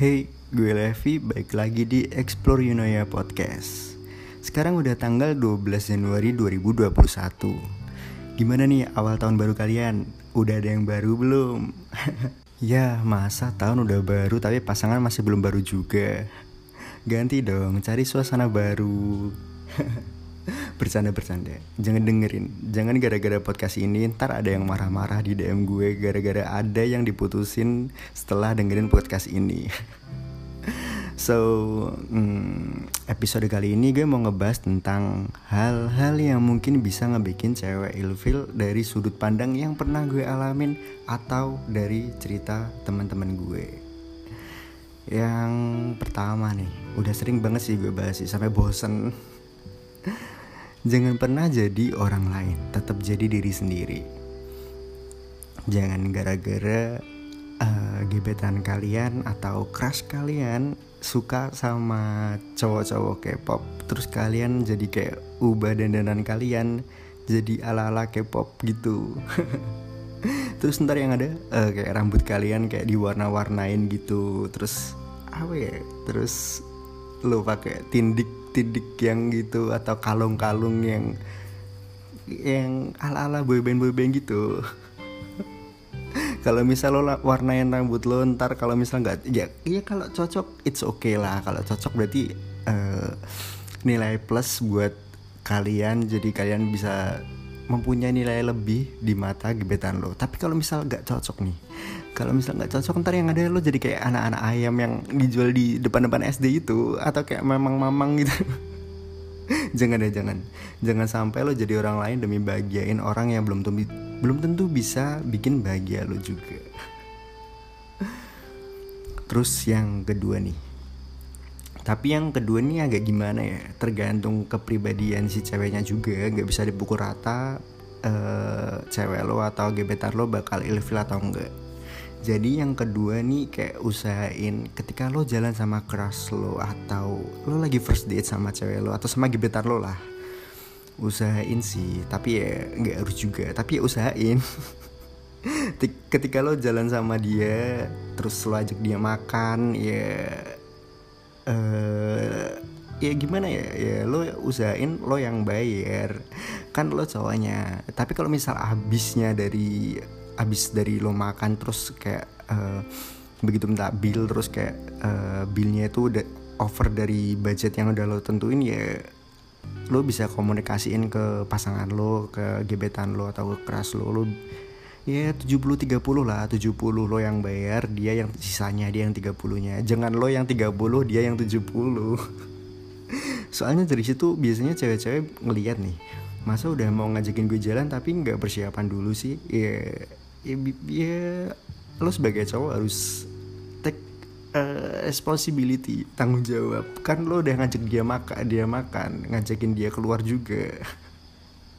Hey, gue Levi, baik lagi di Explore Yunoya Podcast Sekarang udah tanggal 12 Januari 2021 Gimana nih awal tahun baru kalian? Udah ada yang baru belum? ya, masa tahun udah baru tapi pasangan masih belum baru juga Ganti dong, cari suasana baru Bercanda-bercanda Jangan dengerin Jangan gara-gara podcast ini Ntar ada yang marah-marah di DM gue Gara-gara ada yang diputusin Setelah dengerin podcast ini So, hmm, episode kali ini gue mau ngebahas tentang hal-hal yang mungkin bisa ngebikin cewek ilfil dari sudut pandang yang pernah gue alamin atau dari cerita teman-teman gue. Yang pertama nih, udah sering banget sih gue bahas sih sampai bosen. Jangan pernah jadi orang lain, tetap jadi diri sendiri. Jangan gara-gara uh, gebetan kalian atau crush kalian suka sama cowok-cowok K-pop, terus kalian jadi kayak ubah dandanan kalian jadi ala-ala K-pop gitu. terus ntar yang ada uh, kayak rambut kalian kayak diwarna-warnain gitu, terus apa ya? Terus lo pakai tindik tindik yang gitu atau kalung-kalung yang yang ala-ala boyband boyband gitu. Kalau misal lo warnain rambut lo ntar kalau misal nggak ya ya kalau cocok it's okay lah. Kalau cocok berarti uh, nilai plus buat kalian jadi kalian bisa mempunyai nilai lebih di mata gebetan lo. Tapi kalau misal nggak cocok nih kalau misal nggak cocok ntar yang ada lo jadi kayak anak-anak ayam yang dijual di depan-depan SD itu atau kayak memang-mamang gitu. Jangan deh jangan. Jangan sampai lo jadi orang lain demi bahagiain orang yang belum tentu belum tentu bisa bikin bahagia lo juga. Terus yang kedua nih tapi yang kedua nih agak gimana ya? Tergantung kepribadian si ceweknya juga. Nggak bisa dipukul rata uh, cewek lo atau gebetan lo bakal ilfil atau enggak jadi yang kedua nih kayak usahain ketika lo jalan sama crush lo atau lo lagi first date sama cewek lo atau sama gebetan lo lah. Usahain sih tapi ya nggak harus juga. Tapi ya usahain. Ketika lo jalan sama dia terus lo ajak dia makan ya uh, ya gimana ya ya lo usahain lo yang bayar. Kan lo cowoknya. Tapi kalau misal habisnya dari habis dari lo makan terus kayak uh, begitu minta bill terus kayak uh, billnya itu udah over dari budget yang udah lo tentuin ya lo bisa komunikasiin ke pasangan lo ke gebetan lo atau ke keras lo. Lo ya 70 30 lah 70 lo yang bayar dia yang sisanya dia yang 30 nya jangan lo yang 30 dia yang 70 soalnya dari situ biasanya cewek-cewek ngeliat nih masa udah mau ngajakin gue jalan tapi nggak persiapan dulu sih? Ya ya, ya lo sebagai cowok harus take uh, responsibility tanggung jawab. Kan lo udah ngajak dia makan dia makan ngajakin dia keluar juga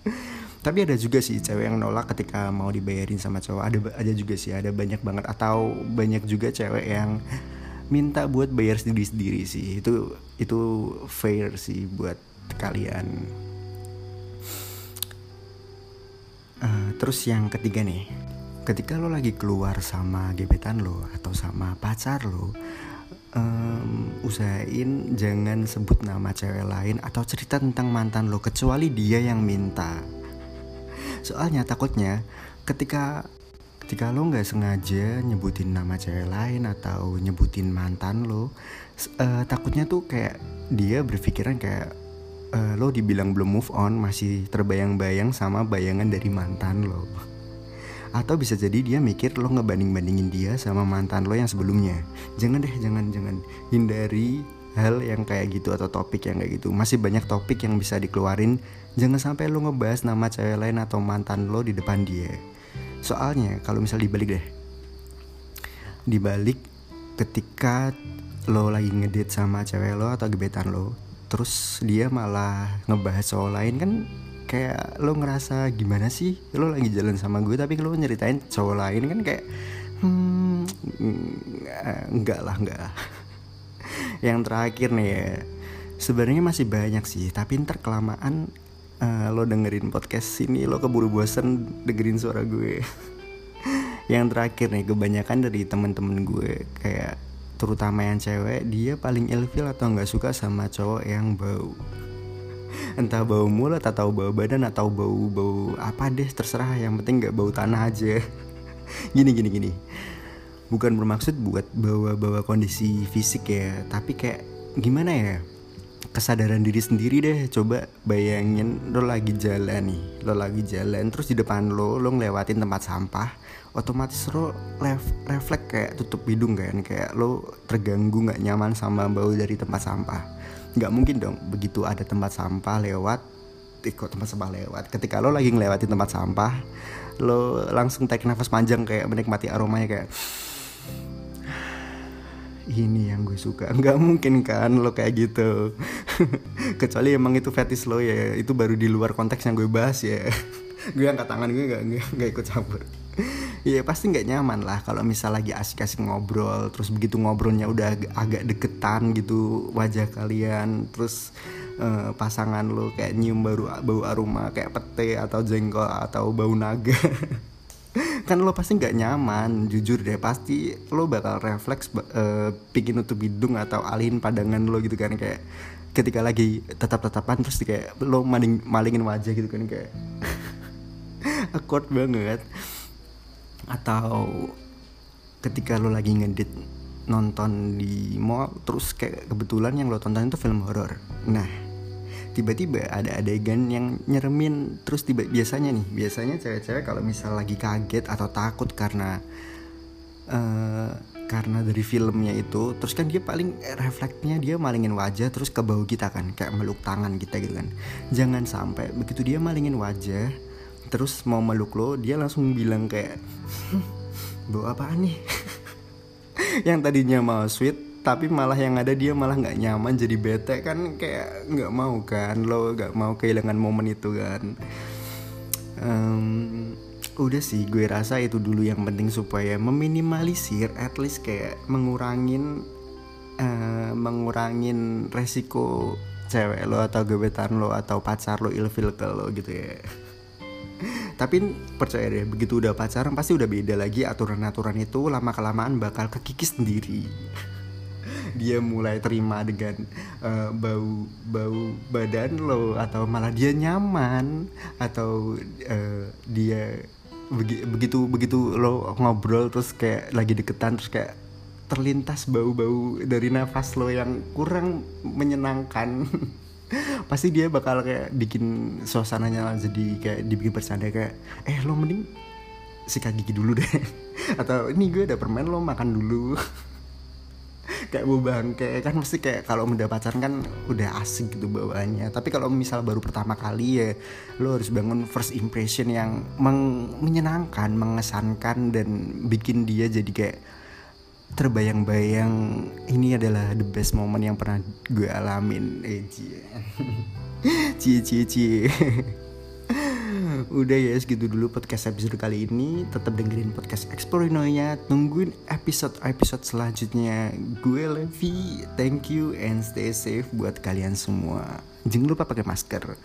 tapi ada juga sih cewek yang nolak ketika mau dibayarin sama cowok. Ada ada juga sih ada banyak banget. Atau banyak juga cewek yang minta buat bayar sendiri sendiri sih. Itu itu fair sih buat kalian. Uh, terus yang ketiga nih. Ketika lo lagi keluar sama gebetan lo atau sama pacar lo um, usahain jangan sebut nama cewek lain atau cerita tentang mantan lo kecuali dia yang minta soalnya takutnya ketika ketika lo nggak sengaja nyebutin nama cewek lain atau nyebutin mantan lo uh, takutnya tuh kayak dia berpikiran kayak uh, lo dibilang belum move on masih terbayang-bayang sama bayangan dari mantan lo. Atau bisa jadi dia mikir lo ngebanding-bandingin dia sama mantan lo yang sebelumnya. Jangan deh jangan jangan. Hindari hal yang kayak gitu atau topik yang kayak gitu. Masih banyak topik yang bisa dikeluarin. Jangan sampai lo ngebahas nama cewek lain atau mantan lo di depan dia. Soalnya kalau misal dibalik deh. Dibalik ketika lo lagi ngedate sama cewek lo atau gebetan lo Terus dia malah ngebahas cowok lain kan kayak lo ngerasa gimana sih? Lo lagi jalan sama gue tapi lo nyeritain cowok lain kan kayak hmm enggak lah enggak lah yang terakhir nih ya. Sebenarnya masih banyak sih tapi ntar kelamaan uh, lo dengerin podcast sini lo keburu bosen dengerin suara gue. Yang terakhir nih kebanyakan dari teman-teman gue kayak terutama yang cewek dia paling ilfil atau nggak suka sama cowok yang bau. Entah bau mulut atau bau badan atau bau bau apa deh terserah. Yang penting nggak bau tanah aja. Gini gini gini bukan bermaksud buat bawa-bawa kondisi fisik ya tapi kayak gimana ya? Kesadaran diri sendiri deh coba bayangin lo lagi jalan nih lo lagi jalan terus di depan lo lo ngelewatin tempat sampah otomatis lo ref, refleks kayak tutup hidung kan kayak lo terganggu nggak nyaman sama bau dari tempat sampah. Nggak mungkin dong begitu ada tempat sampah lewat ikut tempat sampah lewat? Ketika lo lagi ngelewatin tempat sampah lo langsung tarik nafas panjang kayak menikmati aromanya kayak ini yang gue suka. Nggak mungkin kan lo kayak gitu. Kecuali emang itu fetish lo ya. Itu baru di luar konteks yang gue bahas ya. Gue angkat tangan gue nggak nggak ikut campur. Iya pasti nggak nyaman lah kalau misal lagi asik-asik ngobrol terus begitu ngobrolnya udah ag agak deketan gitu wajah kalian terus uh, pasangan lo kayak nyium baru bau aroma kayak pete atau jengkol atau bau naga kan lo pasti nggak nyaman jujur deh pasti lo bakal refleks uh, pingin nutup hidung atau alihin pandangan lo gitu kan kayak ketika lagi tetap-tetapan terus kayak lo maling malingin wajah gitu kan kayak awkward banget. Atau ketika lo lagi ngedit nonton di mall terus kayak kebetulan yang lo tonton itu film horor. Nah tiba-tiba ada adegan yang nyeremin terus tiba biasanya nih biasanya cewek-cewek kalau misal lagi kaget atau takut karena uh, karena dari filmnya itu terus kan dia paling refleksnya dia malingin wajah terus ke bau kita kan kayak meluk tangan kita gitu kan. Jangan sampai begitu dia malingin wajah terus mau meluk lo dia langsung bilang kayak bau apa nih? Yang tadinya mau sweet tapi malah yang ada dia malah nggak nyaman jadi bete kan kayak nggak mau kan lo nggak mau kehilangan momen itu kan. Um, udah sih gue rasa itu dulu yang penting supaya meminimalisir at least kayak mengurangin uh, mengurangin resiko cewek lo atau gebetan lo atau pacar lo ilfil ke lo gitu ya. Tapi percaya deh begitu udah pacaran pasti udah beda lagi aturan-aturan itu lama kelamaan bakal kekikis sendiri dia mulai terima dengan uh, bau bau badan lo atau malah dia nyaman atau uh, dia begitu begitu lo ngobrol terus kayak lagi deketan terus kayak terlintas bau-bau dari nafas lo yang kurang menyenangkan. Pasti dia bakal kayak bikin suasananya jadi kayak dibikin bercanda kayak eh lo mending sikat gigi dulu deh. Atau ini gue ada permen lo makan dulu kayak bu bangke. Kan mesti kayak kalau udah pacaran kan udah asik gitu bawaannya. Tapi kalau misal baru pertama kali ya lo harus bangun first impression yang menyenangkan mengesankan dan bikin dia jadi kayak terbayang-bayang ini adalah the best moment yang pernah gue alamin. Eh cie cie cie udah ya segitu dulu podcast episode kali ini. Tetap dengerin podcast Explorinonya tungguin episode episode selanjutnya. Gue Levi thank you and stay safe buat kalian semua. Jangan lupa pakai masker